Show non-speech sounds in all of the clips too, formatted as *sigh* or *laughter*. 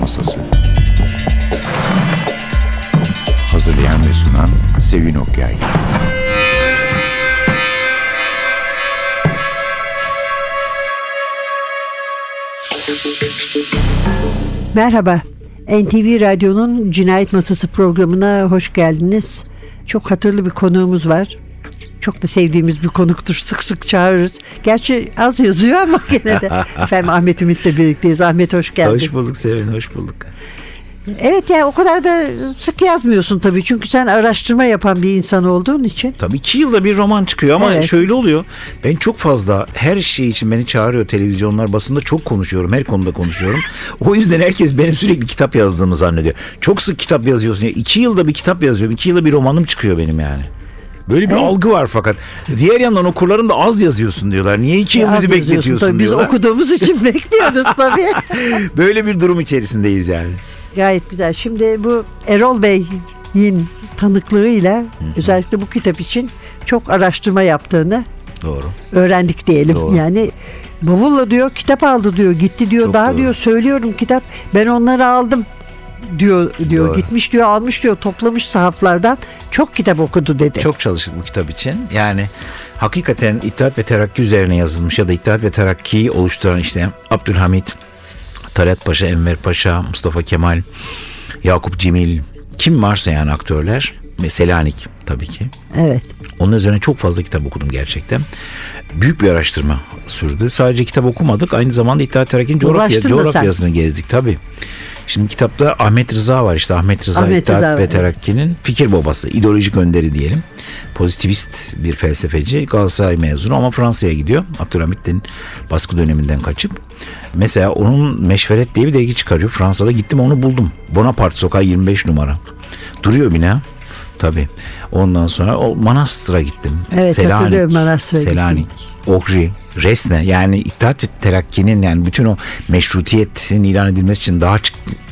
Masası Hazırlayan ve sunan Sevin Okyay Merhaba. NTV Radyo'nun Cinayet Masası programına hoş geldiniz. Çok hatırlı bir konuğumuz var. Çok da sevdiğimiz bir konuktur. Sık sık çağırırız. Gerçi az yazıyor ama *laughs* gene de. Efendim Ahmet Ümit'le birlikteyiz. Ahmet hoş geldin. Hoş bulduk Sevin, hoş bulduk. Evet ya o kadar da sık yazmıyorsun tabii. Çünkü sen araştırma yapan bir insan olduğun için. Tabii iki yılda bir roman çıkıyor ama Evet. şöyle oluyor. Ben çok fazla her şey için beni çağırıyor televizyonlar basında çok konuşuyorum. Her konuda konuşuyorum. o yüzden herkes benim sürekli kitap yazdığımı zannediyor. Çok sık kitap yazıyorsun. Ya. İki yılda bir kitap yazıyorum. iki yılda bir romanım çıkıyor benim yani. Böyle bir Evet. algı var fakat. Diğer yandan okurlarım da az yazıyorsun diyorlar. Niye iki yıl bizi bekletiyorsun tabii. Biz diyorlar. okuduğumuz için *laughs* bekliyoruz tabii. *laughs* Böyle bir durum içerisindeyiz yani. Gayet güzel. Şimdi bu Erol Bey'in tanıklığıyla özellikle bu kitap için çok araştırma yaptığını Doğru. öğrendik diyelim. Doğru. Yani bavulla diyor kitap aldı diyor gitti diyor Çok daha doğru. diyor söylüyorum kitap ben onları aldım diyor diyor Doğru. gitmiş diyor almış diyor toplamış sahaflardan çok kitap okudu dedi. Çok çalıştık bu kitap için. Yani hakikaten İttihat ve Terakki üzerine yazılmış ya da İttihat ve Terakki'yi oluşturan işte Abdülhamit, Talat Paşa, Enver Paşa, Mustafa Kemal, Yakup Cemil, kim varsa yani aktörler ve Selanik tabii ki. Evet. Onun üzerine çok fazla kitap okudum gerçekten. Büyük bir araştırma sürdü. Sadece kitap okumadık. Aynı zamanda İttihat Terakki'nin coğrafya, da sen. coğrafyasını gezdik tabii. Şimdi kitapta Ahmet Rıza var işte Ahmet Rıza Ahmet İttihat Rıza ve. Terakki'nin fikir babası, ideolojik önderi diyelim. Pozitivist bir felsefeci, Galatasaray mezunu ama Fransa'ya gidiyor. Abdülhamit'in baskı döneminden kaçıp. Mesela onun Meşveret diye bir dergi çıkarıyor. Fransa'da gittim onu buldum. Bonaparte Sokağı 25 numara. Duruyor bina. Tabii. Ondan sonra o Manastır'a gittim. Evet, hatırlıyorum Manastır'a. Selanik, Ohri, Resne yani İttihat ve Terakki'nin yani bütün o meşrutiyetin ilan edilmesi için daha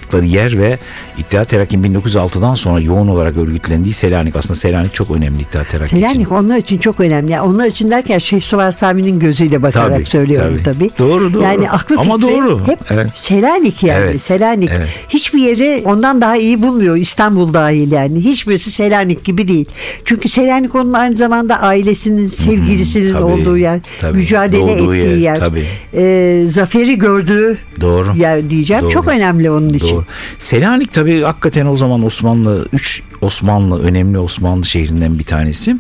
çıktıkları yer ve İttihat Terakki'nin 1906'dan sonra yoğun olarak örgütlendiği Selanik. Aslında Selanik çok önemli İttihat Terakki için. Selanik onlar için çok önemli. Yani onlar için derken Şeyh Suvar Sami'nin gözüyle bakarak Tabii, söylüyorum tabii. tabii. Doğru, doğru. Yani aklı Ama fikri doğru. hep Evet. Selanik yani. Evet, Selanik. evet. Hiçbir yeri ondan daha iyi bulmuyor. İstanbul dahil yani. Hiçbirisi Selanik gibi değil. Çünkü Selanik onun aynı zamanda ailesinin, sevgilisinin tabii, olduğu yer. tabii. Mücadele Doğduğu ettiği yer, yer. tabii. Ee, zaferi gördüğü Doğru. yer diyeceğim. Doğru. Çok önemli onun için. Doğru. Selanik tabii hakikaten o zaman Osmanlı 3 Osmanlı önemli Osmanlı şehrinden bir tanesi.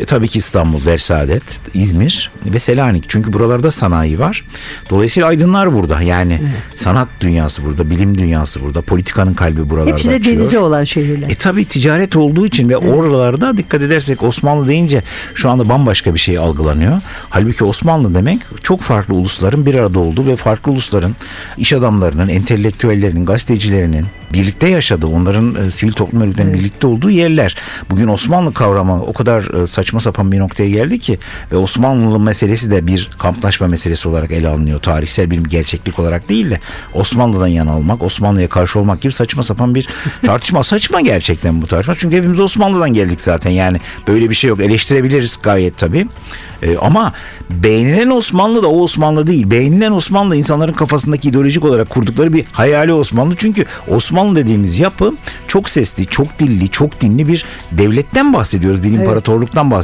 E, tabii ki İstanbul, Dersaadet, İzmir ve Selanik. Çünkü buralarda sanayi var. Dolayısıyla aydınlar burada. Yani sanat dünyası burada, bilim dünyası burada, politikanın kalbi buralarda Hepsi de açıyor. denizi olan şehirler. E tabi ticaret olduğu için ve oralarda dikkat edersek Osmanlı deyince şu anda bambaşka bir şey algılanıyor. Halbuki Osmanlı demek çok farklı ulusların bir arada olduğu ve farklı ulusların iş adamlarının, entelektüellerinin, gazetecilerinin birlikte yaşadığı, onların e, sivil toplum örgütlerinin birlikte olduğu yerler. Bugün Osmanlı kavramı o kadar e, saçma sapan bir noktaya geldi ki ve Osmanlı meselesi de bir kamplaşma meselesi olarak ele alınıyor. Tarihsel bir gerçeklik olarak değil de Osmanlı'dan yana olmak, Osmanlı'ya karşı olmak gibi saçma sapan bir *laughs* tartışma. saçma gerçekten bu tartışma. Çünkü hepimiz Osmanlı'dan geldik zaten. Yani böyle bir şey yok. Eleştirebiliriz gayet tabii. E, ama beğenilen Osmanlı da o Osmanlı değil. Beğenilen Osmanlı insanların kafasındaki ideolojik olarak kurdukları bir hayali Osmanlı. Çünkü Osmanlı dediğimiz yapı çok sesli, çok dilli, çok dinli bir devletten bahsediyoruz. Bir imparatorluktan bahsediyoruz.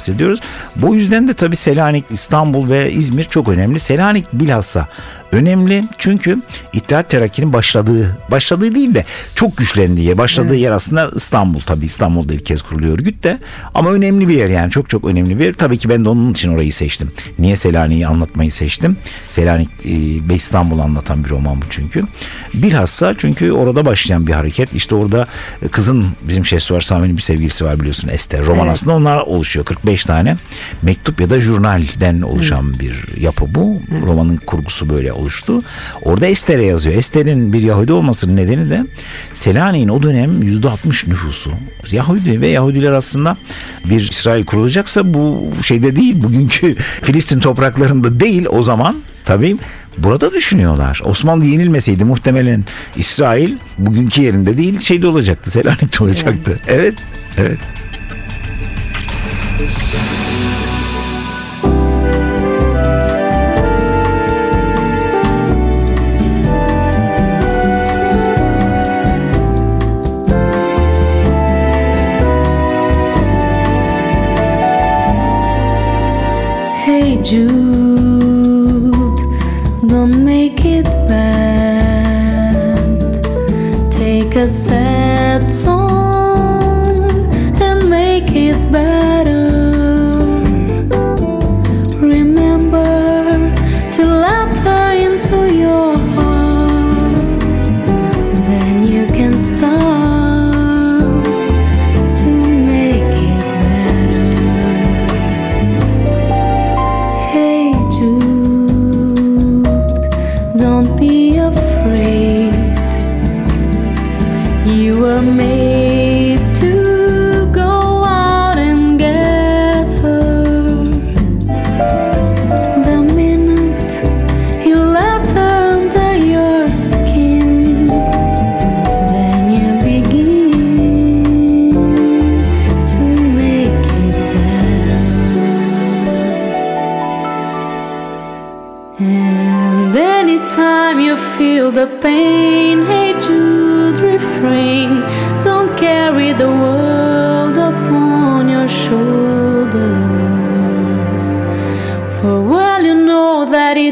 Bu yüzden de tabii Selanik, İstanbul ve İzmir çok önemli. Selanik bilhassa önemli çünkü İttihat Terakki'nin başladığı, başladığı değil de çok güçlendiği, başladığı yer aslında İstanbul tabii. İstanbul'da ilk kez kuruluyor örgüt de ama önemli bir yer yani çok çok önemli bir yer. Tabii ki ben de onun için orayı seçtim. Niye Selanik'i anlatmayı seçtim? Selanik e, ve İstanbul'u anlatan bir roman bu çünkü. Bilhassa çünkü orada başlayan bir hareket. İşte orada e, kızın bizim Şehsuvar Sami'nin bir sevgilisi var biliyorsun Ester. Roman Evet. aslında onlar oluşuyor. 45 tane mektup ya da jurnalden oluşan bir yapı bu. Romanın kurgusu böyle oluştu. Orada Ester'e yazıyor. Ester'in bir Yahudi olmasının nedeni de Selanik'in o dönem %60 nüfusu Yahudi ve Yahudiler aslında bir İsrail kurulacaksa bu şeyde değil bugünkü *laughs* Filistin topraklarında değil o zaman tabii burada düşünüyorlar. Osmanlı yenilmeseydi muhtemelen İsrail bugünkü yerinde değil şeyde olacaktı Selanik'te olacaktı. Evet evet. you.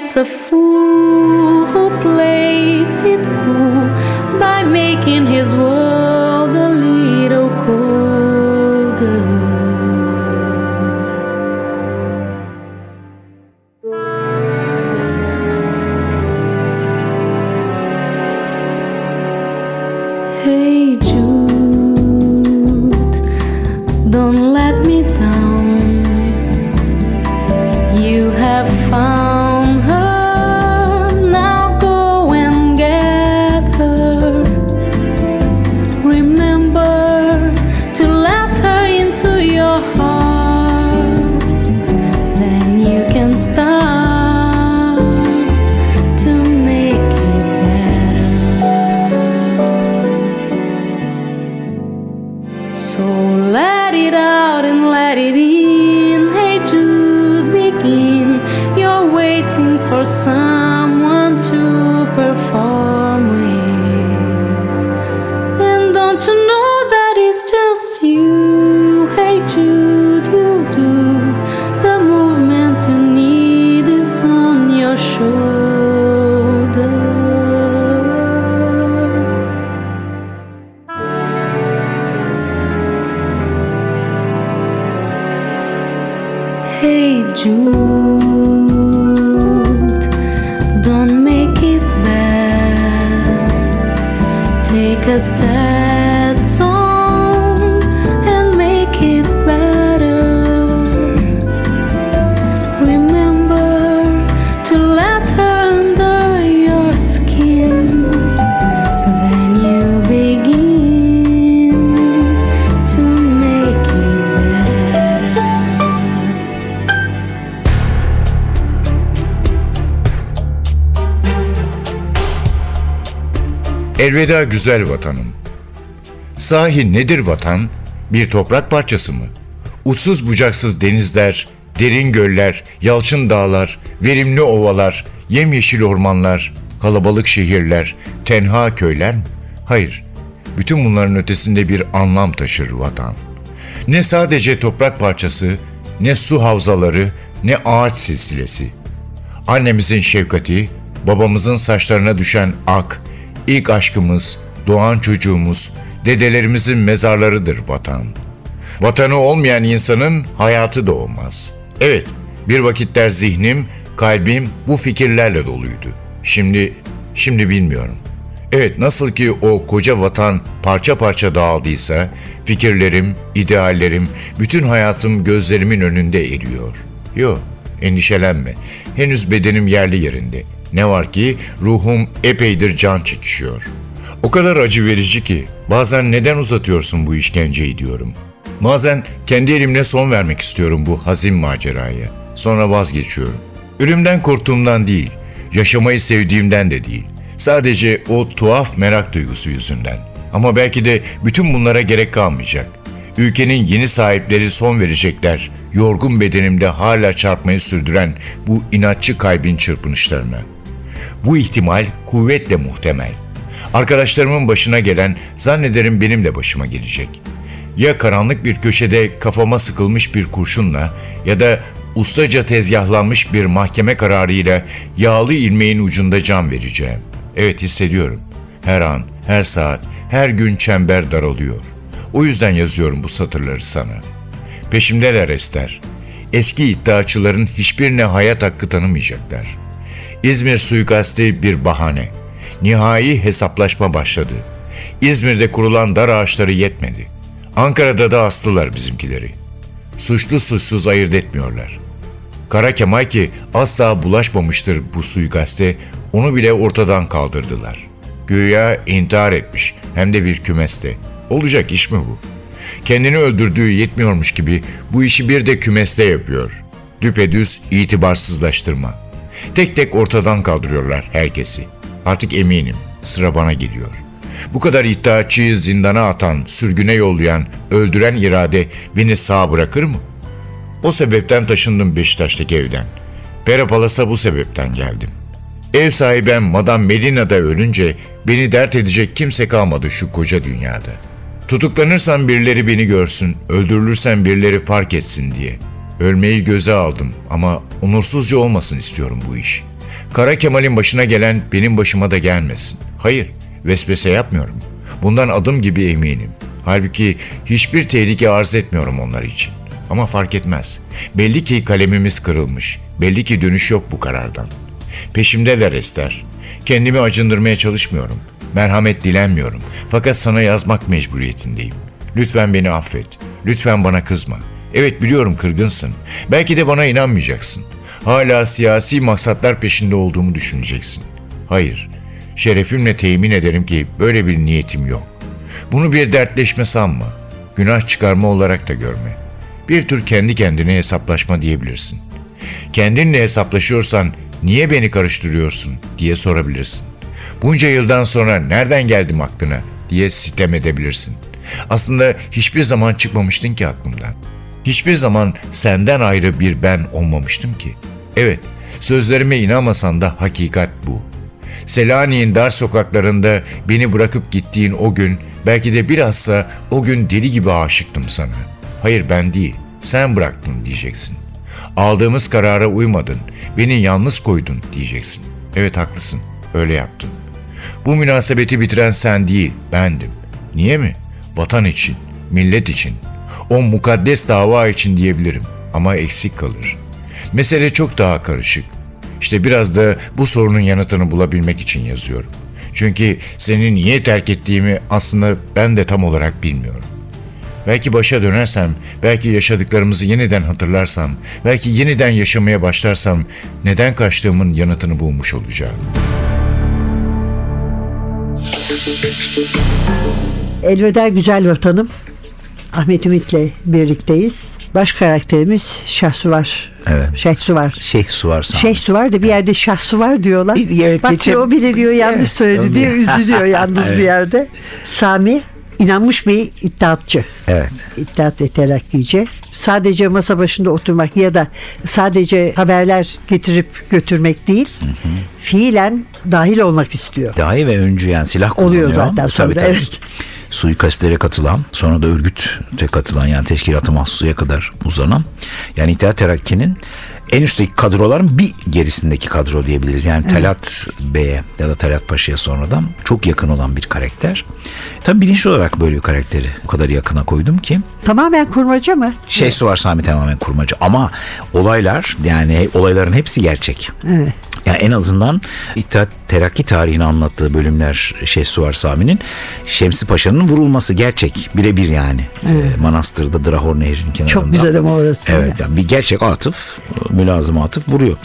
It's a fool who plays it cool by making his world Elveda güzel vatanım. Sahi nedir vatan? Bir toprak parçası mı? Uçsuz bucaksız denizler, derin göller, yalçın dağlar, verimli ovalar, yemyeşil ormanlar, kalabalık şehirler, tenha köyler mi? Hayır. Bütün bunların ötesinde bir anlam taşır vatan. Ne sadece toprak parçası, ne su havzaları, ne ağaç silsilesi. Annemizin şefkati, babamızın saçlarına düşen ak, ilk aşkımız, doğan çocuğumuz, dedelerimizin mezarlarıdır vatan. Vatanı olmayan insanın hayatı da olmaz. Evet, bir vakitler zihnim, kalbim bu fikirlerle doluydu. Şimdi, şimdi bilmiyorum. Evet, nasıl ki o koca vatan parça parça dağıldıysa, fikirlerim, ideallerim, bütün hayatım gözlerimin önünde eriyor. Yok, endişelenme. Henüz bedenim yerli yerinde. Ne var ki ruhum epeydir can çekişiyor. O kadar acı verici ki bazen neden uzatıyorsun bu işkenceyi diyorum. Bazen kendi elimle son vermek istiyorum bu hazin maceraya. Sonra vazgeçiyorum. Ölümden korktuğumdan değil, yaşamayı sevdiğimden de değil. Sadece o tuhaf merak duygusu yüzünden. Ama belki de bütün bunlara gerek kalmayacak. Ülkenin yeni sahipleri son verecekler. Yorgun bedenimde hala çarpmayı sürdüren bu inatçı kalbin çırpınışlarına. Bu ihtimal kuvvetle muhtemel. Arkadaşlarımın başına gelen zannederim benim de başıma gelecek. Ya karanlık bir köşede kafama sıkılmış bir kurşunla ya da ustaca tezgahlanmış bir mahkeme kararıyla yağlı ilmeğin ucunda can vereceğim. Evet hissediyorum. Her an, her saat, her gün çember daralıyor. O yüzden yazıyorum bu satırları sana. Peşimdeler Ester. Eski iddiaçıların hiçbirine hayat hakkı tanımayacaklar. İzmir suikasti bir bahane. Nihai hesaplaşma başladı. İzmir'de kurulan dar ağaçları yetmedi. Ankara'da da astılar bizimkileri. Suçlu suçsuz ayırt etmiyorlar. Kara Kemal ki asla bulaşmamıştır bu suikaste, onu bile ortadan kaldırdılar. Güya intihar etmiş, hem de bir kümeste. Olacak iş mi bu? Kendini öldürdüğü yetmiyormuş gibi bu işi bir de kümeste yapıyor. Düpedüz itibarsızlaştırma. Tek tek ortadan kaldırıyorlar herkesi. Artık eminim sıra bana geliyor. Bu kadar iddiaçıyı zindana atan, sürgüne yollayan, öldüren irade beni sağ bırakır mı? O sebepten taşındım Beşiktaş'taki evden. Pera Palas'a bu sebepten geldim. Ev sahibem Madame Melina'da ölünce beni dert edecek kimse kalmadı şu koca dünyada. Tutuklanırsam birileri beni görsün, öldürülürsem birileri fark etsin diye. Ölmeyi göze aldım ama onursuzca olmasın istiyorum bu iş. Kara Kemal'in başına gelen benim başıma da gelmesin. Hayır, vesvese yapmıyorum. Bundan adım gibi eminim. Halbuki hiçbir tehlike arz etmiyorum onlar için. Ama fark etmez. Belli ki kalemimiz kırılmış. Belli ki dönüş yok bu karardan. Peşimdeler Ester. Kendimi acındırmaya çalışmıyorum. Merhamet dilenmiyorum. Fakat sana yazmak mecburiyetindeyim. Lütfen beni affet. Lütfen bana kızma. Evet biliyorum kırgınsın. Belki de bana inanmayacaksın. Hala siyasi maksatlar peşinde olduğumu düşüneceksin. Hayır. Şerefimle temin ederim ki böyle bir niyetim yok. Bunu bir dertleşme sanma. Günah çıkarma olarak da görme. Bir tür kendi kendine hesaplaşma diyebilirsin. Kendinle hesaplaşıyorsan niye beni karıştırıyorsun diye sorabilirsin. Bunca yıldan sonra nereden geldim aklına diye sitem edebilirsin. Aslında hiçbir zaman çıkmamıştın ki aklımdan. Hiçbir zaman senden ayrı bir ben olmamıştım ki. Evet, sözlerime inanmasan da hakikat bu. Selanik'in dar sokaklarında beni bırakıp gittiğin o gün belki de bilhassa o gün deli gibi aşıktım sana. Hayır ben değil, sen bıraktın diyeceksin. Aldığımız karara uymadın, beni yalnız koydun diyeceksin. Evet haklısın, öyle yaptın. Bu münasebeti bitiren sen değil, bendim. Niye mi? Vatan için, millet için. O mukaddes dava için diyebilirim ama eksik kalır. Mesele çok daha karışık. İşte biraz da bu sorunun yanıtını bulabilmek için yazıyorum. Çünkü seni niye terk ettiğimi aslında ben de tam olarak bilmiyorum. Belki başa dönersem, belki yaşadıklarımızı yeniden hatırlarsam, belki yeniden yaşamaya başlarsam neden kaçtığımın yanıtını bulmuş olacağım. Elveda güzel vatanım. Ahmet Ümit'le birlikteyiz. Baş karakterimiz Şahsuvar. Evet. Şeyh Suvar. Şeyh Suvar da bir yerde Şahsuvar diyorlar. Evet, Bak geçen- o bile diyor yanlış Evet, söyledi diye üzülüyor yalnız bir *laughs* yerde. Sami inanmış bir iddiatçı. Evet. İttihat ve terakkici. Sadece masa başında oturmak ya da sadece haberler getirip götürmek değil, fiilen dahil olmak istiyor. Dahi ve öncü yani silah kullanıyor. Oluyor zaten sonra, evet. Suikastlere katılan, sonra da örgüte katılan yani teşkilat-ı mahsusuya kadar uzanan yani İttihat Terakki'nin en üstteki kadroların bir gerisindeki kadro diyebiliriz. Yani Talat Bey'e ya da Talat Paşa'ya sonradan çok yakın olan bir karakter. Tabii bilinçli olarak böyle bir karakteri bu kadar yakına koydum ki Tamamen kurmaca mı? şey Suvar Sami tamamen kurmacı ama olaylar yani olayların hepsi gerçek. Evet. En azından İttihat Terakki tarihini anlattığı bölümler şey Suvar Sami'nin Şemsi Paşa'nın vurulması gerçek birebir yani. Ee, Manastır'da Drahor Nehri'nin kenarında. Çok güzel ama orası. Evet yani bir gerçek atıf, mülazım atıf vuruyor.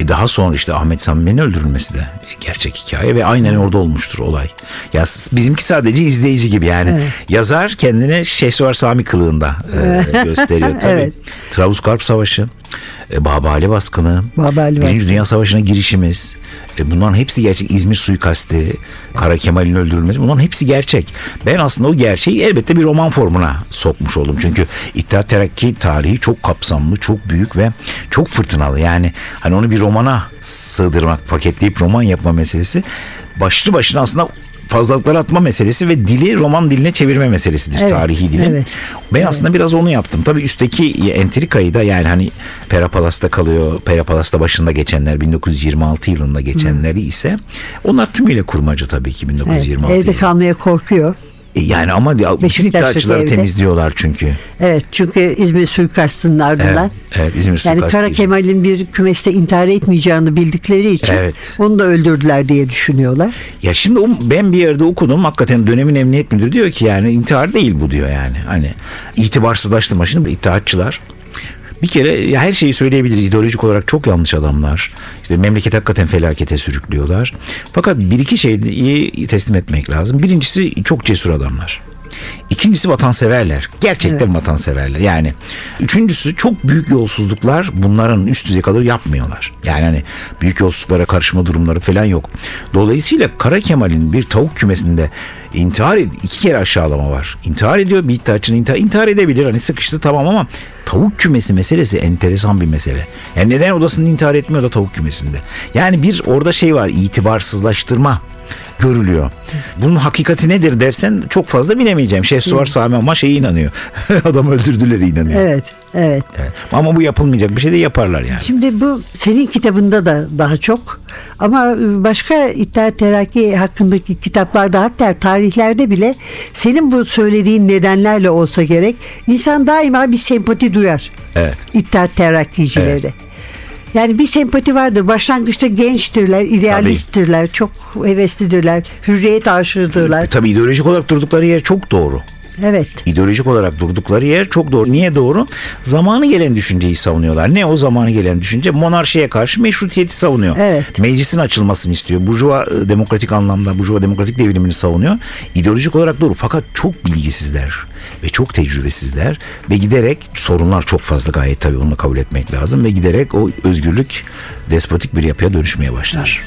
E daha sonra işte Ahmet Sami'nin öldürülmesi de gerçek hikaye ve aynen orada olmuştur olay. Ya bizimki sadece izleyici gibi yani. Yazar kendini Şehsuvar Sami kılığında e, gösteriyor *laughs* tabii. Evet. Trablusgarp Savaşı, e, Babali baskını, Babali Birinci baskını. Dünya Savaşı'na girişimiz, e, bunların hepsi gerçek. İzmir suikasti, Kara Kemal'in öldürülmesi bunların hepsi gerçek. Ben aslında o gerçeği elbette bir roman formuna sokmuş oldum. Çünkü İttihat Terakki tarihi çok kapsamlı, çok büyük ve çok fırtınalı. Yani hani onu bir romana sığdırmak, paketleyip roman yapma meselesi başlı başına aslında fazlalıkları atma meselesi ve dili roman diline çevirme meselesidir Evet, tarihi dili. evet. Ben aslında biraz onu yaptım. Tabii üstteki entrikayı da yani hani Perapalas'ta kalıyor. Perapalas'ta başında geçenler 1926 yılında geçenleri ise onlar tümüyle kurmaca tabii ki Evet, 1926 evde yılında. kalmaya korkuyor. E Yani ama evde. temizliyorlar çünkü. Evet çünkü İzmir suikastının ardından. Evet, evet İzmir Yani suikastı Kara gibi. Kemal'in bir kümeste intihar etmeyeceğini bildikleri için Evet. onu da öldürdüler diye düşünüyorlar. Ya şimdi o- ben bir yerde okudum hakikaten dönemin emniyet müdürü diyor ki yani intihar değil bu diyor yani. Hani itibarsızlaştırma şimdi ittihatçılar bir kere ya her şeyi söyleyebiliriz ideolojik olarak çok yanlış adamlar. İşte memleket hakikaten felakete sürüklüyorlar. Fakat bir iki şeyi teslim etmek lazım. Birincisi çok cesur adamlar. İkincisi vatanseverler. Gerçekten vatanseverler. Yani üçüncüsü çok büyük yolsuzluklar bunların üst düzey kadar yapmıyorlar. Yani hani büyük yolsuzluklara karışma durumları falan yok. Dolayısıyla Kara Kemal'in bir tavuk kümesinde intihar ed- iki kere aşağılama var. İntihar ediyor bir iddiaçının intihar, intihar edebilir hani sıkıştı tamam ama tavuk kümesi meselesi enteresan bir mesele. Yani neden odasında intihar etmiyor da tavuk kümesinde? Yani bir orada şey var itibarsızlaştırma görülüyor. Bunun hakikati nedir dersen çok fazla bilemeyeceğim. Şehsuvar Sami ama şeye inanıyor. *laughs* Adam öldürdüler inanıyor. Evet, evet. Evet. Ama bu yapılmayacak bir şey de yaparlar yani. Şimdi bu senin kitabında da daha çok ama başka İttihat Terakki hakkındaki kitaplarda hatta tarihlerde bile senin bu söylediğin nedenlerle olsa gerek insan daima bir sempati duyar. Evet. İttihat Terakkicileri. Yani bir sempati vardır. Başlangıçta gençtirler, idealisttirler, çok heveslidirler, hürriyet aşığıdırlar. Tabii ideolojik olarak durdukları yer çok doğru. Evet. İdeolojik olarak durdukları yer çok doğru. Niye doğru? Zamanı gelen düşünceyi savunuyorlar. Ne o zamanı gelen düşünce? Monarşiye karşı meşrutiyeti savunuyor. Evet. Meclisin açılmasını istiyor. Burjuva e, demokratik anlamda, burjuva demokratik devrimini savunuyor. İdeolojik olarak doğru fakat çok bilgisizler ve çok tecrübesizler ve giderek sorunlar çok fazla gayet tabii onu kabul etmek lazım ve giderek o özgürlük despotik bir yapıya dönüşmeye başlar.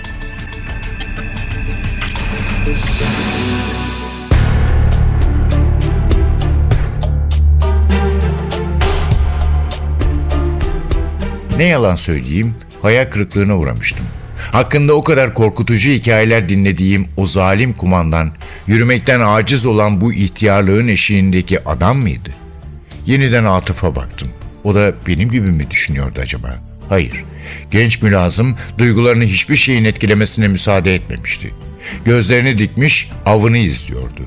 Ne yalan söyleyeyim, hayal kırıklığına uğramıştım. Hakkında o kadar korkutucu hikayeler dinlediğim o zalim kumandan, yürümekten aciz olan bu ihtiyarlığın eşiğindeki adam mıydı? Yeniden Atıf'a baktım. O da benim gibi mi düşünüyordu acaba? Hayır. Genç mülazım duygularını hiçbir şeyin etkilemesine müsaade etmemişti. Gözlerini dikmiş avını izliyordu.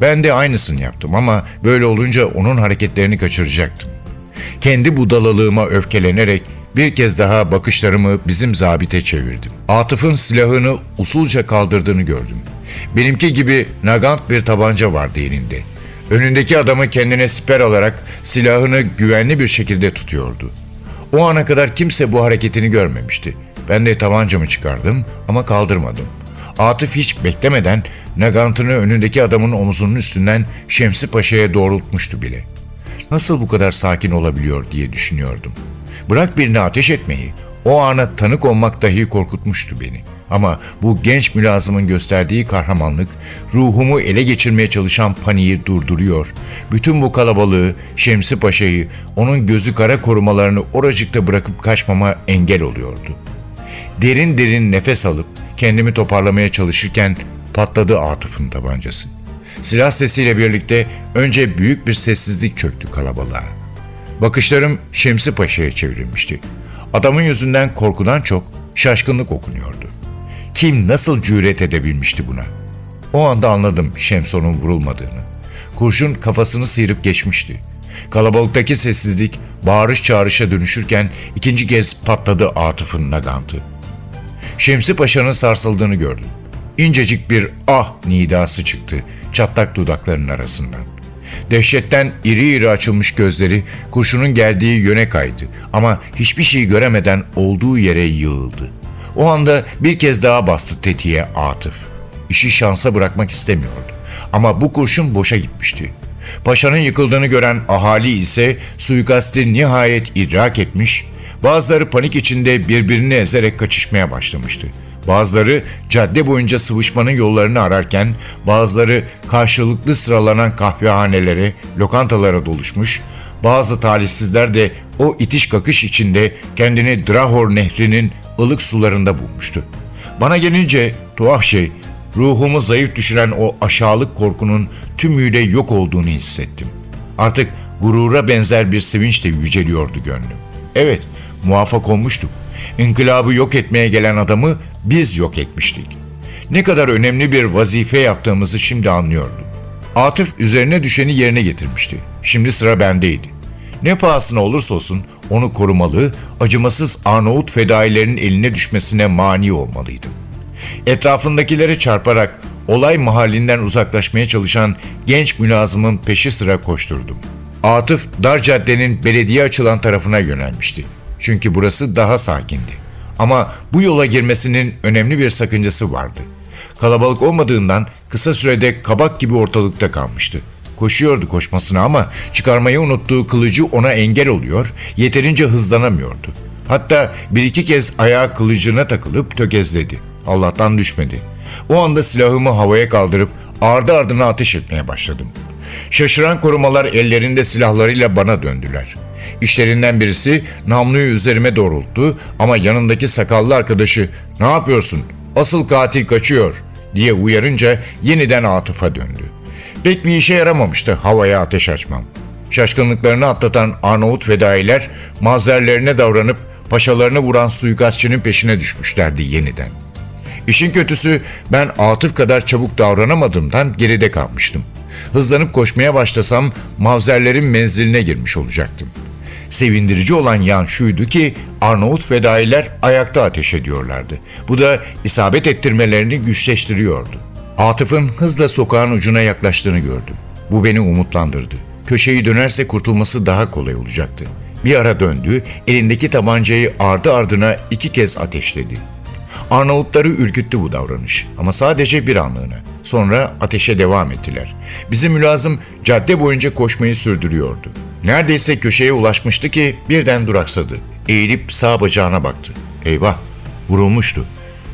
Ben de aynısını yaptım ama böyle olunca onun hareketlerini kaçıracaktım. Kendi budalalığıma öfkelenerek bir kez daha bakışlarımı bizim zabite çevirdim. Atıf'ın silahını usulca kaldırdığını gördüm. Benimki gibi nagant bir tabanca vardı elinde. Önündeki adamı kendine siper alarak silahını güvenli bir şekilde tutuyordu. O ana kadar kimse bu hareketini görmemişti. Ben de tabancamı çıkardım ama kaldırmadım. Atıf hiç beklemeden nagantını önündeki adamın omzunun üstünden Şemsi Paşa'ya doğrultmuştu bile. Nasıl bu kadar sakin olabiliyor diye düşünüyordum. Bırak birine ateş etmeyi, o ana tanık olmak dahi korkutmuştu beni. Ama bu genç mülazımın gösterdiği kahramanlık, ruhumu ele geçirmeye çalışan paniği durduruyor. Bütün bu kalabalığı, Şemsi Paşa'yı, onun gözü kara korumalarını oracıkta bırakıp kaçmama engel oluyordu. Derin derin nefes alıp kendimi toparlamaya çalışırken patladı Atıf'ın tabancası. Silah sesiyle birlikte önce büyük bir sessizlik çöktü kalabalığa. Bakışlarım Şemsi Paşa'ya çevrilmişti. Adamın yüzünden korkudan çok şaşkınlık okunuyordu. Kim nasıl cüret edebilmişti buna? O anda anladım Şemson'un vurulmadığını. Kurşun kafasını sıyırıp geçmişti. Kalabalıktaki sessizlik bağırış çağrışa dönüşürken ikinci kez patladı Atıf'ın nagantı. Şemsi Paşa'nın sarsıldığını gördüm. İncecik bir ah nidası çıktı çatlak dudaklarının arasından. Dehşetten iri iri açılmış gözleri kurşunun geldiği yöne kaydı ama hiçbir şey göremeden olduğu yere yığıldı. O anda bir kez daha bastı tetiğe Atıf. İşi şansa bırakmak istemiyordu. Ama bu kurşun boşa gitmişti. Paşanın yıkıldığını gören ahali ise suikasti nihayet idrak etmiş, bazıları panik içinde birbirini ezerek kaçışmaya başlamıştı. Bazıları cadde boyunca sıvışmanın yollarını ararken bazıları karşılıklı sıralanan kahvehanelere, lokantalara doluşmuş, bazı talihsizler de o itiş kakış içinde kendini Drahor nehrinin ılık sularında bulmuştu. Bana gelince tuhaf şey ruhumu zayıf düşüren o aşağılık korkunun tümüyle yok olduğunu hissettim. Artık gurura benzer bir sevinç de yüceliyordu gönlüm. Evet, muvaffak olmuştuk. İnkılabı yok etmeye gelen adamı biz yok etmiştik. Ne kadar önemli bir vazife yaptığımızı şimdi anlıyordum. Atıf üzerine düşeni yerine getirmişti. Şimdi sıra bendeydi. Ne pahasına olursa olsun onu korumalı, acımasız Arnavut fedailerinin eline düşmesine mani olmalıydım. Etrafındakilere çarparak olay mahallinden uzaklaşmaya çalışan genç mülazımın peşi sıra koşturdum. Atıf dar caddenin belediye açılan tarafına yönelmişti. Çünkü burası daha sakindi. Ama bu yola girmesinin önemli bir sakıncası vardı. Kalabalık olmadığından kısa sürede kabak gibi ortalıkta kalmıştı. Koşuyordu koşmasına ama çıkarmayı unuttuğu kılıcı ona engel oluyor, yeterince hızlanamıyordu. Hatta bir iki kez ayağı kılıcına takılıp tökezledi. Allah'tan düşmedi. O anda silahımı havaya kaldırıp ardı ardına ateş etmeye başladım. Şaşıran korumalar ellerinde silahlarıyla bana döndüler. İşlerinden birisi namluyu üzerime doğrulttu ama yanındaki sakallı arkadaşı ne yapıyorsun? Asıl katil kaçıyor diye uyarınca yeniden Atıf'a döndü. Pek bir işe yaramamıştı havaya ateş açmam. Şaşkınlıklarını atlatan Arnavut fedailer mazerlerine davranıp paşalarını vuran suikastçının peşine düşmüşlerdi yeniden. İşin kötüsü ben Atıf kadar çabuk davranamadığımdan geride kalmıştım. Hızlanıp koşmaya başlasam mavzerlerin menziline girmiş olacaktım. Sevindirici olan yan şuydu ki Arnavut fedailer ayakta ateş ediyorlardı. Bu da isabet ettirmelerini güçleştiriyordu. Atıf'ın hızla sokağın ucuna yaklaştığını gördüm. Bu beni umutlandırdı. Köşeyi dönerse kurtulması daha kolay olacaktı. Bir ara döndü, elindeki tabancayı ardı ardına iki kez ateşledi. Arnavutları ürküttü bu davranış ama sadece bir anlığına. Sonra ateşe devam ettiler. Bizim mülazım cadde boyunca koşmayı sürdürüyordu. Neredeyse köşeye ulaşmıştı ki birden duraksadı. Eğilip sağ bacağına baktı. Eyvah, vurulmuştu.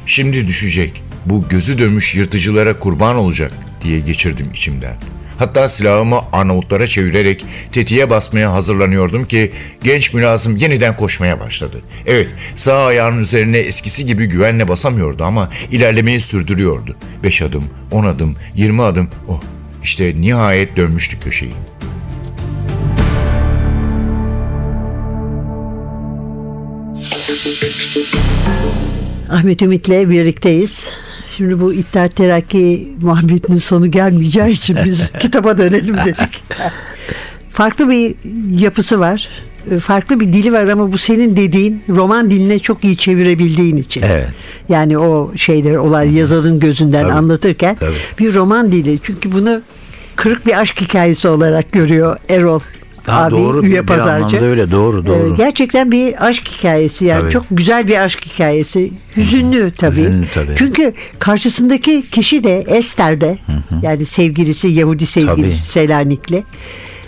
Şimdi düşecek. Bu gözü dönmüş yırtıcılara kurban olacak diye geçirdim içimden. Hatta silahımı Arnavutlara çevirerek tetiğe basmaya hazırlanıyordum ki genç mülazım yeniden koşmaya başladı. Evet sağ ayağının üzerine eskisi gibi güvenle basamıyordu ama ilerlemeyi sürdürüyordu. Beş adım, on adım, yirmi adım. Oh işte nihayet dönmüştü köşeyi. Ahmet Ümit'le birlikteyiz. Şimdi bu İttihat Terakki muhabbetinin sonu gelmeyeceği için biz *laughs* kitaba dönelim dedik. Farklı bir yapısı var. Farklı bir dili var ama bu senin dediğin roman diline çok iyi çevirebildiğin için. Evet. Yani o şeyler olay yazarın gözünden Tabii, anlatırken tabii. bir roman dili. Çünkü bunu kırık bir aşk hikayesi olarak görüyor Erol Ha, abi doğru, üye bir pazarcı. öyle, doğru, doğru. Ee, gerçekten bir aşk hikayesi yani Tabii. çok güzel bir aşk hikayesi. Hüzünlü tabii. Hüzünlü tabii. Çünkü karşısındaki kişi de Ester de yani sevgilisi Yahudi sevgilisi Tabii. Selanikli.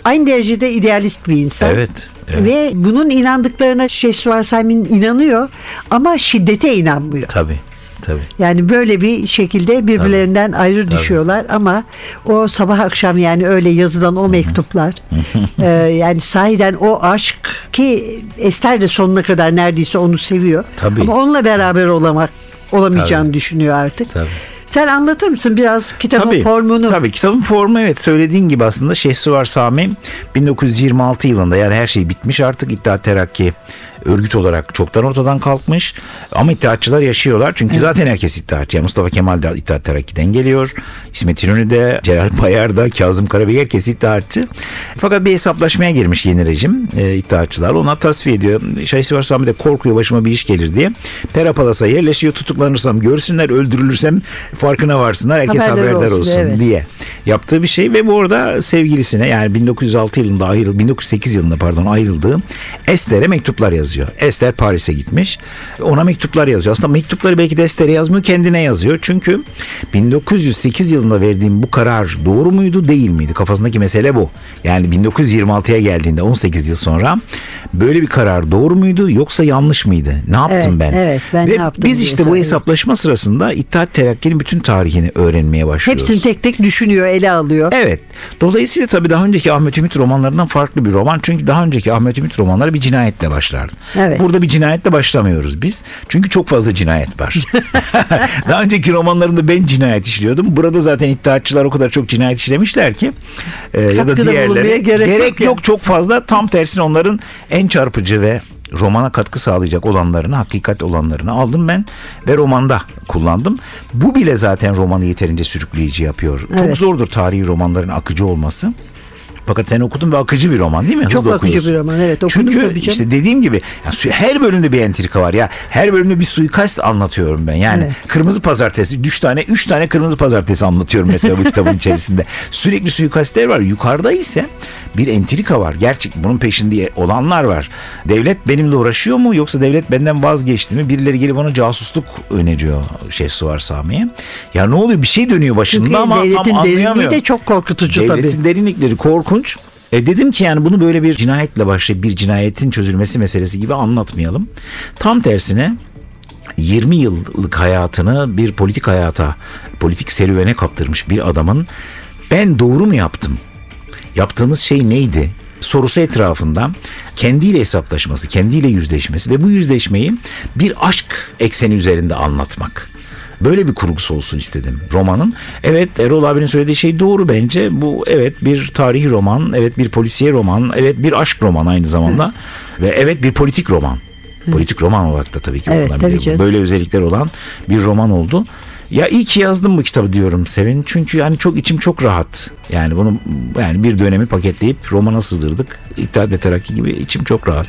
Aynı derecede idealist bir insan. Evet, evet. Ve bunun inandıklarına Şehsuvar Samin inanıyor ama şiddete inanmıyor. Tabii. Tabii. Yani böyle bir şekilde birbirlerinden ayrı düşüyorlar ama o sabah akşam yani öyle yazılan o mektuplar e, yani sahiden o aşk ki Ester de sonuna kadar neredeyse onu seviyor. Tabii. Ama onunla beraber olamak olamayacağını Tabii. düşünüyor artık. Tabii. Sen anlatır mısın biraz kitabın Tabii, formunu? Tabii kitabın formu evet söylediğin gibi aslında Şehsuvar Sami 1926 yılında yani her şey bitmiş artık İttihat Terakki örgüt olarak çoktan ortadan kalkmış ama İttihatçılar yaşıyorlar çünkü zaten herkes İttihatçı. Yani Mustafa Kemal de İttihat Terakki'den geliyor. İsmet İnönü de, Celal Bayar da, Kazım Karabey herkes İttihatçı. Fakat bir hesaplaşmaya girmiş yeni rejim e, İttihatçılar. Ona tasfiye ediyor. Şehsuvar Sami de korkuyor başıma bir iş gelir diye. Perapalas'a yerleşiyor tutuklanırsam görsünler öldürülürsem farkına varsınlar herkes Haberdar haberdar, olsun, olsun, evet. diye yaptığı bir şey ve bu arada sevgilisine yani 1906 yılında ayrıl 1908 yılında pardon ayrıldığı Ester'e mektuplar yazıyor. Ester Paris'e gitmiş. Ona mektuplar yazıyor. Aslında mektupları belki de Ester'e yazmıyor kendine yazıyor. Çünkü 1908 yılında verdiğim bu karar doğru muydu değil miydi? Kafasındaki mesele bu. Yani 1926'ya geldiğinde 18 yıl sonra böyle bir karar doğru muydu yoksa yanlış mıydı? Ne yaptım Evet, ben? evet, ben Ve ne yaptım biz işte bu hesaplaşma sırasında İttihat Terakki'nin bütün tarihini öğrenmeye başlıyoruz. Hepsini tek tek düşünüyor, ele alıyor. Evet. Dolayısıyla tabii daha önceki Ahmet Ümit romanlarından farklı bir roman. Çünkü daha önceki Ahmet Ümit romanları bir cinayetle başlardı. Evet. Burada bir cinayetle başlamıyoruz biz. Çünkü çok fazla cinayet var. *laughs* *laughs* Daha önceki romanlarımda ben cinayet işliyordum. Burada zaten iddiatçılar o kadar çok cinayet işlemişler ki e, ya da diğerleri gerek yok yani. yok çok fazla. Tam tersine onların en çarpıcı ve romana katkı sağlayacak olanlarını, hakikat olanlarını aldım ben ve romanda kullandım. Bu bile zaten romanı yeterince sürükleyici yapıyor. Çok Evet. zordur tarihi romanların akıcı olması. Fakat sen okudun ve akıcı bir roman değil mi? Çok Hızlı akıcı okuyorsun. bir roman, evet, okudum Çünkü tabii canım. işte dediğim gibi ya su- her bölümde bir entrika var ya. Her bölümde bir suikast anlatıyorum ben. Yani Evet. kırmızı pazartesi, üç tane, üç tane kırmızı pazartesi anlatıyorum mesela bu kitabın içerisinde. *laughs* Sürekli suikastler var. Yukarıda ise bir entrika var. Gerçek bunun peşinde olanlar var. Devlet benimle uğraşıyor mu yoksa devlet benden vazgeçti mi? Birileri gelip ona casusluk öneriyor Şehsuvar Sami'ye. Ya ne oluyor? Bir şey dönüyor başında Çünkü ama tam devletin derinliği de çok korkutucu Devletin tabii. derinlikleri korkunç. E dedim ki yani bunu böyle bir cinayetle başlayıp bir cinayetin çözülmesi meselesi gibi anlatmayalım. Tam tersine 20 yıllık hayatını bir politik hayata, politik serüvene kaptırmış bir adamın ben doğru mu yaptım? Yaptığımız şey neydi? sorusu etrafında kendiyle hesaplaşması, kendiyle yüzleşmesi ve bu yüzleşmeyi bir aşk ekseni üzerinde anlatmak. Böyle bir kurgusu olsun istedim romanın. Evet Erol abinin söylediği şey doğru bence. Bu evet bir tarihi roman, evet bir polisiye roman, evet bir aşk roman aynı zamanda ve evet bir politik roman. Politik roman olarak da tabii ki Evet, tabii canım. Böyle özellikler olan bir roman oldu. Ya iyi ki yazdım bu kitabı diyorum Sevin. Çünkü yani çok içim çok rahat. Yani bunu yani bir dönemi paketleyip romana sığdırdık. İttihat ve Terakki gibi içim çok rahat.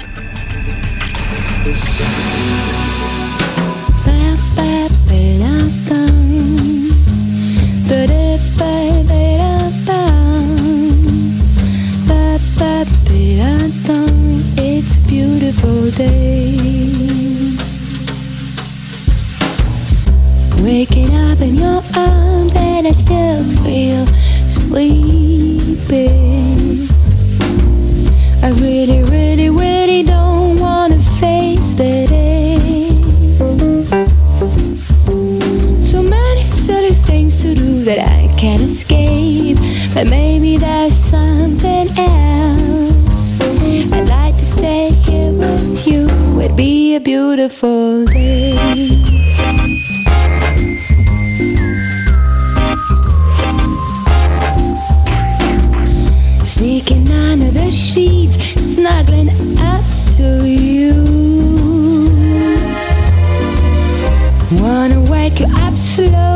Day. Waking up in your arms and I still feel sleepy. I really, really, really don't wanna face the day. So many silly things to do that I can't escape. But maybe there's beautiful day. Sneaking under the sheets, snuggling up to you. Wanna wake you up slow,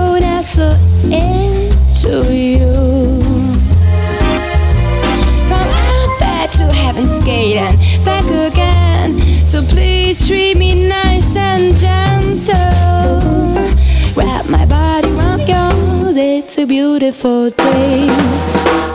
please treat me nice and gentle. Wrap my body around yours, it's a beautiful day.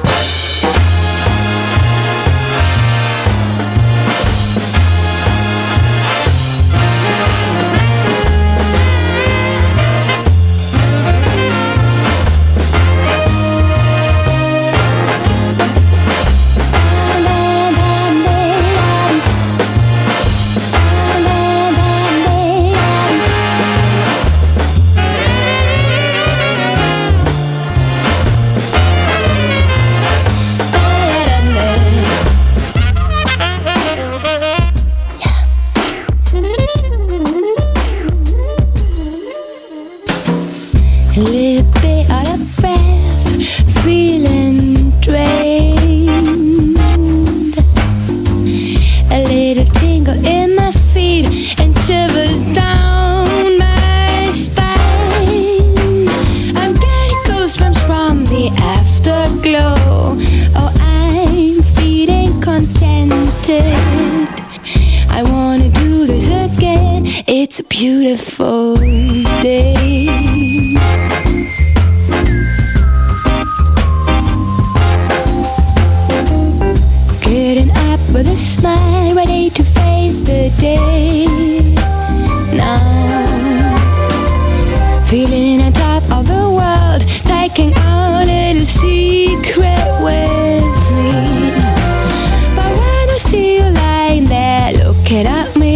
Looking at me,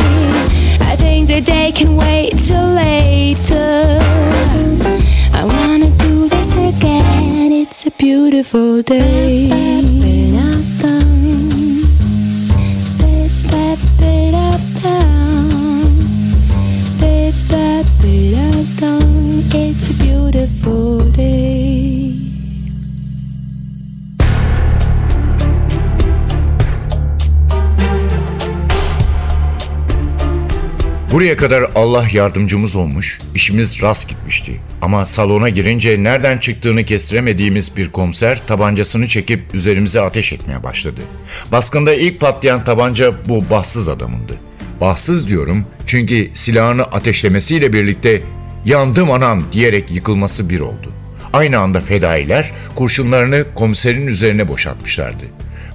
I think the day can wait till later. I wanna do this again. It's a beautiful day. Buraya kadar Allah yardımcımız olmuş, işimiz rast gitmişti. Ama salona girince nereden çıktığını kestiremediğimiz bir komiser tabancasını çekip üzerimize ateş etmeye başladı. Baskında ilk patlayan tabanca bu bahtsız adamındı. Bahtsız diyorum çünkü silahını ateşlemesiyle birlikte yandım anam diyerek yıkılması bir oldu. Aynı anda fedailer kurşunlarını komiserin üzerine boşaltmışlardı.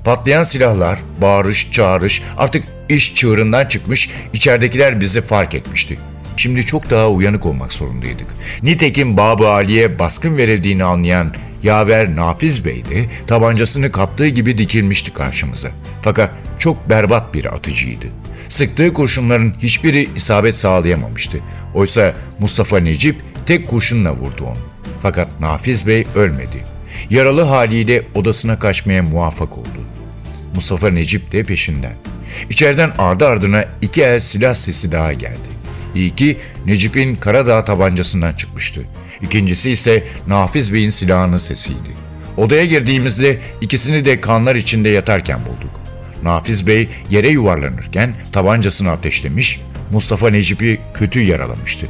Patlayan silahlar, bağırış, çağırış artık iş çığırından çıkmış, içeridekiler bizi fark etmişti. Şimdi çok daha uyanık olmak zorundaydık. Nitekim Babı Ali'ye baskın verildiğini anlayan Yaver Nafiz Bey de tabancasını kaptığı gibi dikilmişti karşımıza. Fakat çok berbat bir atıcıydı. Sıktığı kurşunların hiçbiri isabet sağlayamamıştı. Oysa Mustafa Necip tek kurşunla vurdu onu. Fakat Nafiz Bey ölmedi. Yaralı haliyle odasına kaçmaya muvaffak oldu. Mustafa Necip de peşinden. İçeriden ardı ardına iki el silah sesi daha geldi. İyi ki Necip'in Karadağ tabancasından çıkmıştı. İkincisi ise Nafiz Bey'in silahının sesiydi. Odaya girdiğimizde ikisini de kanlar içinde yatarken bulduk. Nafiz Bey yere yuvarlanırken tabancasını ateşlemiş, Mustafa Necip'i kötü yaralamıştı.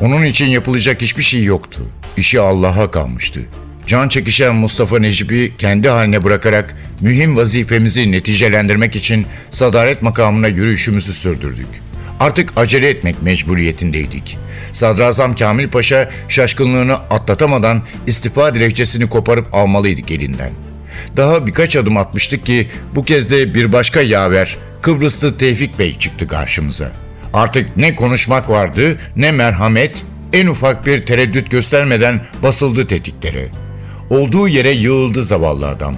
Onun için yapılacak hiçbir şey yoktu. İşi Allah'a kalmıştı. Can çekişen Mustafa Necip'i kendi haline bırakarak mühim vazifemizi neticelendirmek için sadaret makamına yürüyüşümüzü sürdürdük. Artık acele etmek mecburiyetindeydik. Sadrazam Kamil Paşa şaşkınlığını atlatamadan istifa dilekçesini koparıp almalıydık elinden. Daha birkaç adım atmıştık ki bu kez de bir başka yaver Kıbrıslı Tevfik Bey çıktı karşımıza. Artık ne konuşmak vardı ne merhamet en ufak bir tereddüt göstermeden basıldı tetiklere. Olduğu yere yığıldı zavallı adam.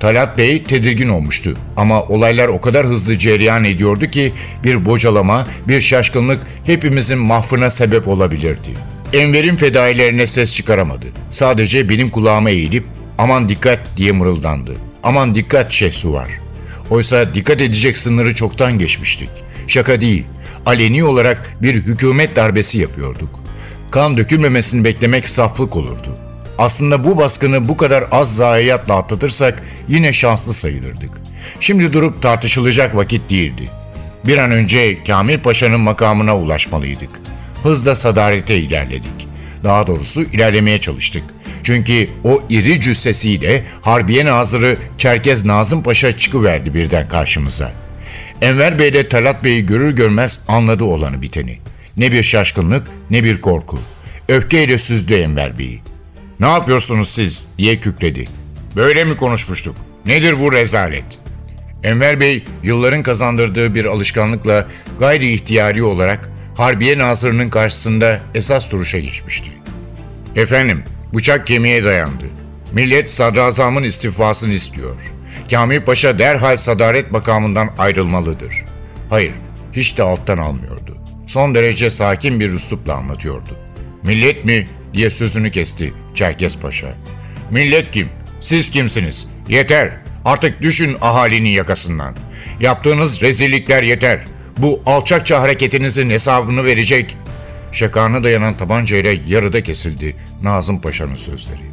Talat Bey tedirgin olmuştu ama olaylar o kadar hızlı cereyan ediyordu ki bir bocalama, bir şaşkınlık hepimizin mahfına sebep olabilirdi. Enver'in fedailerine ses çıkaramadı. Sadece benim kulağıma eğilip aman dikkat diye mırıldandı. Aman dikkat Şehsuvar. Oysa dikkat edecek sınırı çoktan geçmiştik. Şaka değil, aleni olarak bir hükümet darbesi yapıyorduk. Kan dökülmemesini beklemek saflık olurdu. Aslında bu baskını bu kadar az zayiatla atlatırsak yine şanslı sayılırdık. Şimdi durup tartışılacak vakit değildi. Bir an önce Kamil Paşa'nın makamına ulaşmalıydık. Hızla sadarete ilerledik. Daha doğrusu ilerlemeye çalıştık. Çünkü o iri cüssesiyle Harbiye Nazırı Çerkez Nazım Paşa çıkıverdi birden karşımıza. Enver Bey de Talat Bey'i görür görmez anladı olanı biteni. Ne bir şaşkınlık ne bir korku. Öfkeyle süzdü Enver Bey'i. Ne yapıyorsunuz siz diye kükredi. Böyle mi konuşmuştuk? Nedir bu rezalet? Enver Bey yılların kazandırdığı bir alışkanlıkla gayri ihtiyari olarak Harbiye Nazırı'nın karşısında esas duruşa geçmişti. Efendim, bıçak kemiğe dayandı. Millet sadrazamın istifasını istiyor. Kamil Paşa derhal sadaret makamından ayrılmalıdır. Hayır, hiç de alttan almıyordu. Son derece sakin bir üslupla anlatıyordu. Millet mi diye sözünü kesti Çerkez Paşa. Millet kim? Siz kimsiniz? Yeter. Artık düşün ahalinin yakasından. Yaptığınız rezillikler yeter. Bu alçakça hareketinizin hesabını verecek. Şakağına dayanan tabancayla yarıda kesildi Nazım Paşa'nın sözleri.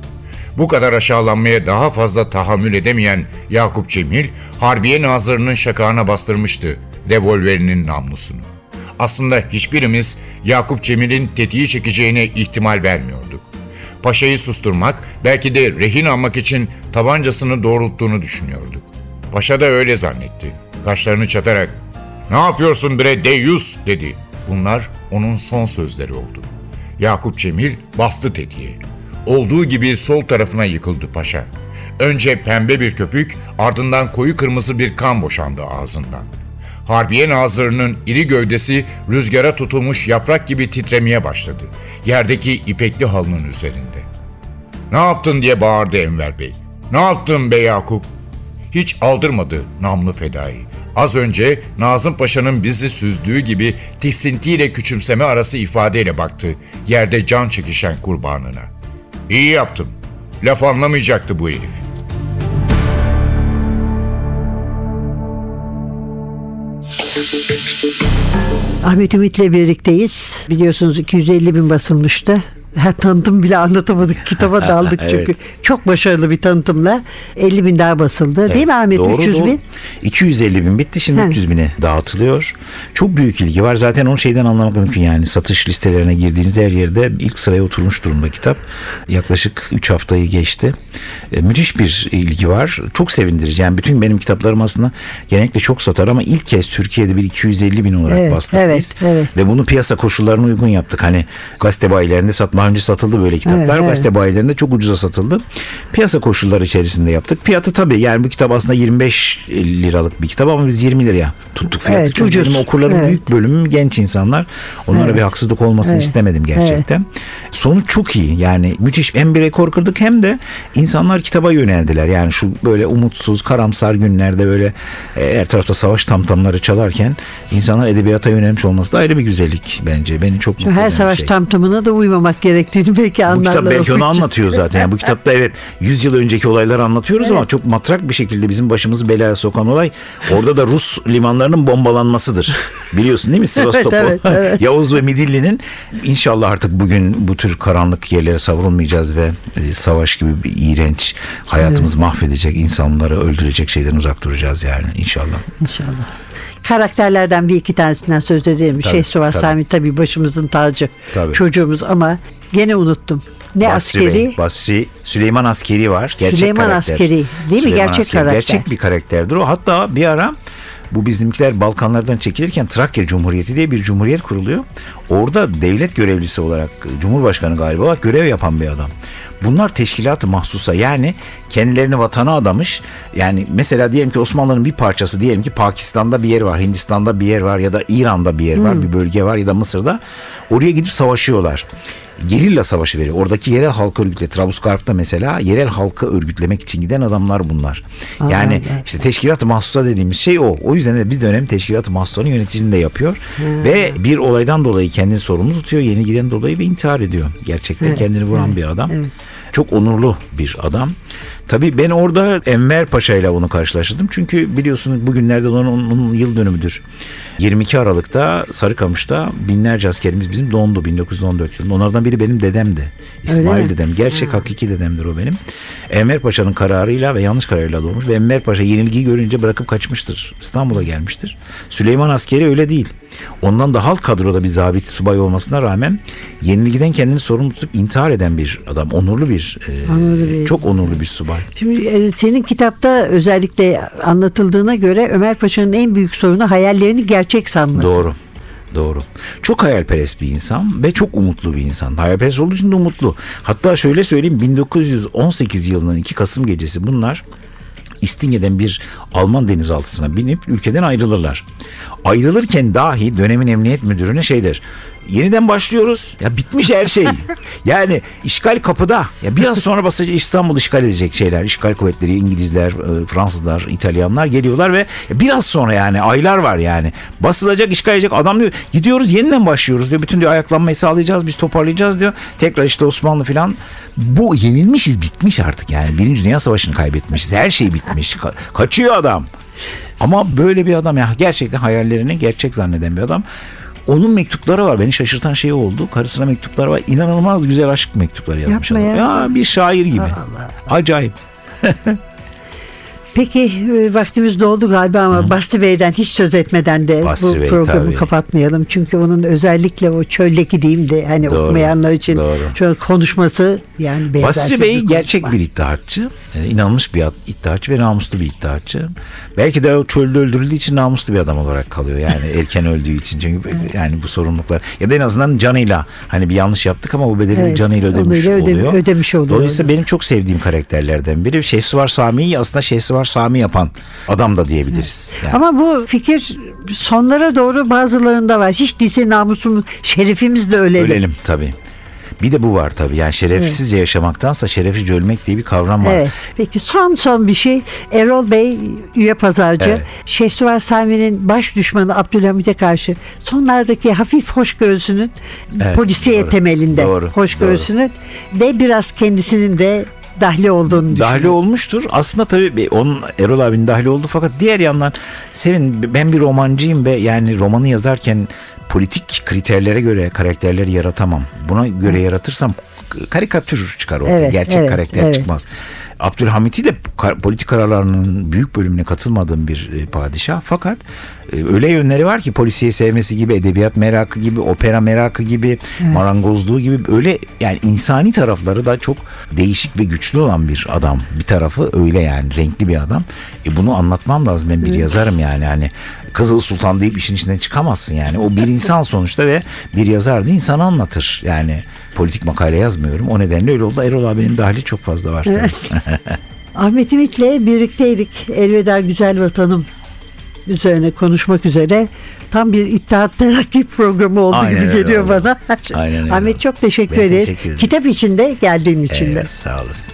Bu kadar aşağılanmaya daha fazla tahammül edemeyen Yakup Cemil, Harbiye Nazırı'nın şakağına bastırmıştı revolverinin namlusunu. Aslında hiçbirimiz Yakup Cemil'in tetiği çekeceğine ihtimal vermiyorduk. Paşayı susturmak, belki de rehin almak için tabancasını doğrulttuğunu düşünüyorduk. Paşa da öyle zannetti. Kaşlarını çatarak, ''Ne yapıyorsun bre deyyus?'' dedi. Bunlar onun son sözleri oldu. Yakup Cemil bastı tetiğe. Olduğu gibi sol tarafına yıkıldı paşa. Önce pembe bir köpük, ardından koyu kırmızı bir kan boşandı ağzından. Harbiye Nazırı'nın iri gövdesi rüzgara tutulmuş yaprak gibi titremeye başladı. Yerdeki ipekli halının üzerinde. Ne yaptın diye bağırdı Enver Bey. Ne yaptın be Yakup? Hiç aldırmadı namlı fedai. Az önce Nazım Paşa'nın bizi süzdüğü gibi tiksintiyle küçümseme arası ifadeyle baktı yerde can çekişen kurbanına. İyi yaptım. Laf anlamayacaktı bu herif. Ahmet Ümit'le birlikteyiz. Biliyorsunuz 250 bin basılmıştı. Ha, tanıtım bile anlatamadık. Kitaba daldık Evet. çünkü. Çok başarılı bir tanıtımla 50 bin daha basıldı. Değil mi Ahmet? Doğru, 300 doğru. bin. 250 bin bitti şimdi He. 300 bine dağıtılıyor. Çok büyük ilgi var. Zaten onu şeyden anlamak mümkün yani. Satış listelerine girdiğiniz her yerde ilk sıraya oturmuş durumda kitap. Yaklaşık 3 haftayı geçti. E, müthiş bir ilgi var. Çok sevindirici. Yani bütün benim kitaplarım aslında genellikle çok satar ama ilk kez Türkiye'de bir 250 bin olarak Evet, bastık evet, biz. evet. Ve bunu piyasa koşullarına uygun yaptık. Hani gazete bayilerinde satma önce satıldı böyle kitaplar. Evet, evet. Bayilerinde çok ucuza satıldı. Piyasa koşulları içerisinde yaptık. Fiyatı tabii yani bu kitap aslında 25 liralık bir kitap ama biz 20 liraya tuttuk fiyatı. Evet, Çünkü benim okurların Evet. büyük bölümü genç insanlar. Onlara Evet. bir haksızlık olmasını Evet. istemedim gerçekten. Sonuç çok iyi. Yani müthiş hem bir rekor kırdık hem de insanlar kitaba yöneldiler. Yani şu böyle umutsuz, karamsar günlerde böyle e, her tarafta savaş tamtamları çalarken insanlar edebiyata yönelmiş olması da ayrı bir güzellik bence. Beni çok mutlu Her eden bir savaş şey. tamtamına da uymamak gerektiğini belki Bu anlarlar. kitap belki onu anlatıyor zaten. Yani bu kitapta evet 100 yıl önceki olayları anlatıyoruz ama çok matrak bir şekilde bizim başımızı belaya sokan olay orada da Rus limanlarının bombalanmasıdır. Biliyorsun değil mi? *laughs* Sivastopol. Evet, evet, evet. *laughs* Yavuz ve Midilli'nin inşallah artık bugün bu tür karanlık yerlere savrulmayacağız ve e, savaş gibi bir iğrenç hayatımızı mahvedecek, insanları öldürecek şeyden uzak duracağız yani inşallah. İnşallah. Karakterlerden bir iki tanesinden söz edelim. Tabii, Şeyhsuvar tabii. Sami tabii başımızın tacı. Tabii. Çocuğumuz ama gene unuttum. Ne Basri askeri? Bey, Basri, Süleyman Askeri var. Gerçek Süleyman karakter. Askeri, değil mi? Süleyman Gerçek Askeri. karakter. Gerçek bir karakterdir o. Hatta bir ara bu bizimkiler Balkanlardan çekilirken Trakya Cumhuriyeti diye bir cumhuriyet kuruluyor. Orada devlet görevlisi olarak Cumhurbaşkanı galiba olarak görev yapan bir adam. Bunlar teşkilat-ı mahsusa yani kendilerini vatana adamış. Yani mesela diyelim ki Osmanlı'nın bir parçası diyelim ki Pakistan'da bir yer var, Hindistan'da bir yer var ya da İran'da bir yer var, bir bölge var ya da Mısır'da. Oraya gidip savaşıyorlar gerilla savaşı veriyor. Oradaki yerel halkı örgütle Trablusgarp'ta mesela yerel halkı örgütlemek için giden adamlar bunlar. Yani işte teşkilat-ı mahsusa dediğimiz şey o. O yüzden de bir dönem teşkilat-ı mahsusanın yöneticini de yapıyor. Ve bir olaydan dolayı kendini sorumlu tutuyor. Yeni giden dolayı ve intihar ediyor. Gerçekten kendini vuran bir adam. Çok onurlu bir adam. Tabii ben orada Enver Paşa ile onu karşılaştırdım. Çünkü biliyorsunuz bugünlerde onun, onun yıl dönümüdür. 22 Aralık'ta Sarıkamış'ta binlerce askerimiz bizim dondu 1914 yılında. Onlardan biri benim dedemdi. İsmail dedem. Gerçek hakiki dedemdir o benim. Enver Paşa'nın kararıyla ve yanlış kararıyla doğmuş. Ve Enver Paşa yenilgiyi görünce bırakıp kaçmıştır. İstanbul'a gelmiştir. Süleyman Askeri öyle değil. Ondan da halk kadroda bir zabit subay olmasına rağmen yenilgiden kendini sorumlu tutup intihar eden bir adam. Onurlu bir, e, Onurlu çok onurlu bir subay. Şimdi e, senin kitapta özellikle anlatıldığına göre Ömer Paşa'nın en büyük sorunu hayallerini gerçek sanması. Doğru. Doğru. Çok hayalperest bir insan ve çok umutlu bir insan. Hayalperest olduğu için de umutlu. Hatta şöyle söyleyeyim 1918 yılının 2 Kasım gecesi bunlar İstinye'den bir Alman denizaltısına binip ülkeden ayrılırlar. Ayrılırken dahi dönemin emniyet müdürüne şey der. Yeniden başlıyoruz. Ya bitmiş her şey. *laughs* Yani işgal kapıda. Ya biraz sonra basacak İstanbul işgal edecek şeyler. İşgal kuvvetleri İngilizler, e, Fransızlar, İtalyanlar geliyorlar ve biraz sonra yani aylar var yani. Basılacak, işgal edecek. Adam diyor gidiyoruz yeniden başlıyoruz diyor. Bütün diyor ayaklanmayı sağlayacağız, biz toparlayacağız diyor. Tekrar işte Osmanlı falan. Bu yenilmişiz, bitmiş artık yani. Birinci Dünya Savaşı'nı kaybetmişiz. Her şey bitmiş. Ka- kaçıyor adam. Ama böyle bir adam ya gerçekten hayallerini gerçek zanneden bir adam. Onun mektupları var. Beni şaşırtan şey oldu. Karısına mektupları var. İnanılmaz güzel aşk mektupları yazmış Yapma adam. ya. Ya bir şair gibi. Acayip. *laughs* Peki e, vaktimiz doldu galiba ama Basri Bey'den hiç söz etmeden de Basri bu Bey, programı tabii. kapatmayalım. Çünkü onun özellikle o çöldeki diyeyim de hani Doğru, okumayanlar için doğru. konuşması yani Basri Bey bir gerçek konuşma. bir iddiatçı. Yani inanmış bir iddiatçı ve namuslu bir iddiatçı. Belki de o çölde öldürüldüğü için namuslu bir adam olarak kalıyor. Yani *laughs* erken öldüğü için. Çünkü yani bu sorumluluklar ya da en azından canıyla hani bir yanlış yaptık ama bu bedeli Evet, canıyla ödemiş onu öde- oluyor. ödemiş oluyor. Dolayısıyla benim çok sevdiğim karakterlerden biri. Şehsuvar Sami'yi aslında Şehsuvar Sami yapan adam da diyebiliriz. Yani. Ama bu fikir sonlara doğru bazılarında var. Hiç değilse namusumuz, şerefimiz de ölelim. Ölelim tabii. Bir de bu var tabii. Yani şerefsizce yaşamaktansa şerefsizce ölmek diye bir kavram var. Evet. Peki son son bir şey. Erol Bey üye pazarcı. Evet. Şehsuvar Sami'nin baş düşmanı Abdülhamit'e karşı sonlardaki hafif hoşgörüsünün Evet, polisiye doğru. temelinde Doğru, hoşgörüsünün de biraz kendisinin de dahli olduğunu dahli düşünüyorum. olmuştur. Aslında tabii onun Erol abinin dahli oldu fakat diğer yandan Sevin ben bir romancıyım ve yani romanı yazarken politik kriterlere göre karakterleri yaratamam. Buna göre yaratırsam karikatür çıkar ortaya. Evet, Gerçek evet, karakter evet. çıkmaz. Abdülhamit'i de politik kararlarının büyük bölümüne katılmadığım bir e, padişah fakat e, öyle yönleri var ki polisiye sevmesi gibi, edebiyat merakı gibi, opera merakı gibi, marangozluğu gibi öyle yani insani tarafları da çok değişik ve güçlü olan bir adam. Bir tarafı öyle yani renkli bir adam. E bunu anlatmam lazım ben bir yazarım yani hani Kızıl Sultan deyip işin içinden çıkamazsın yani. O bir insan *laughs* sonuçta ve bir yazar da insanı anlatır. Yani politik makale yazmıyorum. O nedenle öyle oldu. Erol abinin dahili çok fazla var. tabii. *laughs* Ahmet Ümit'le birlikteydik. Elveda güzel vatanım üzerine konuşmak üzere. Tam bir İttihat Terakki programı oldu Aynen gibi öyle geliyor oldu. bana. Aynen öyle Ahmet çok teşekkür Ben ederiz. teşekkür ederim. Kitap içinde geldiğin için de. Evet, sağ olasın.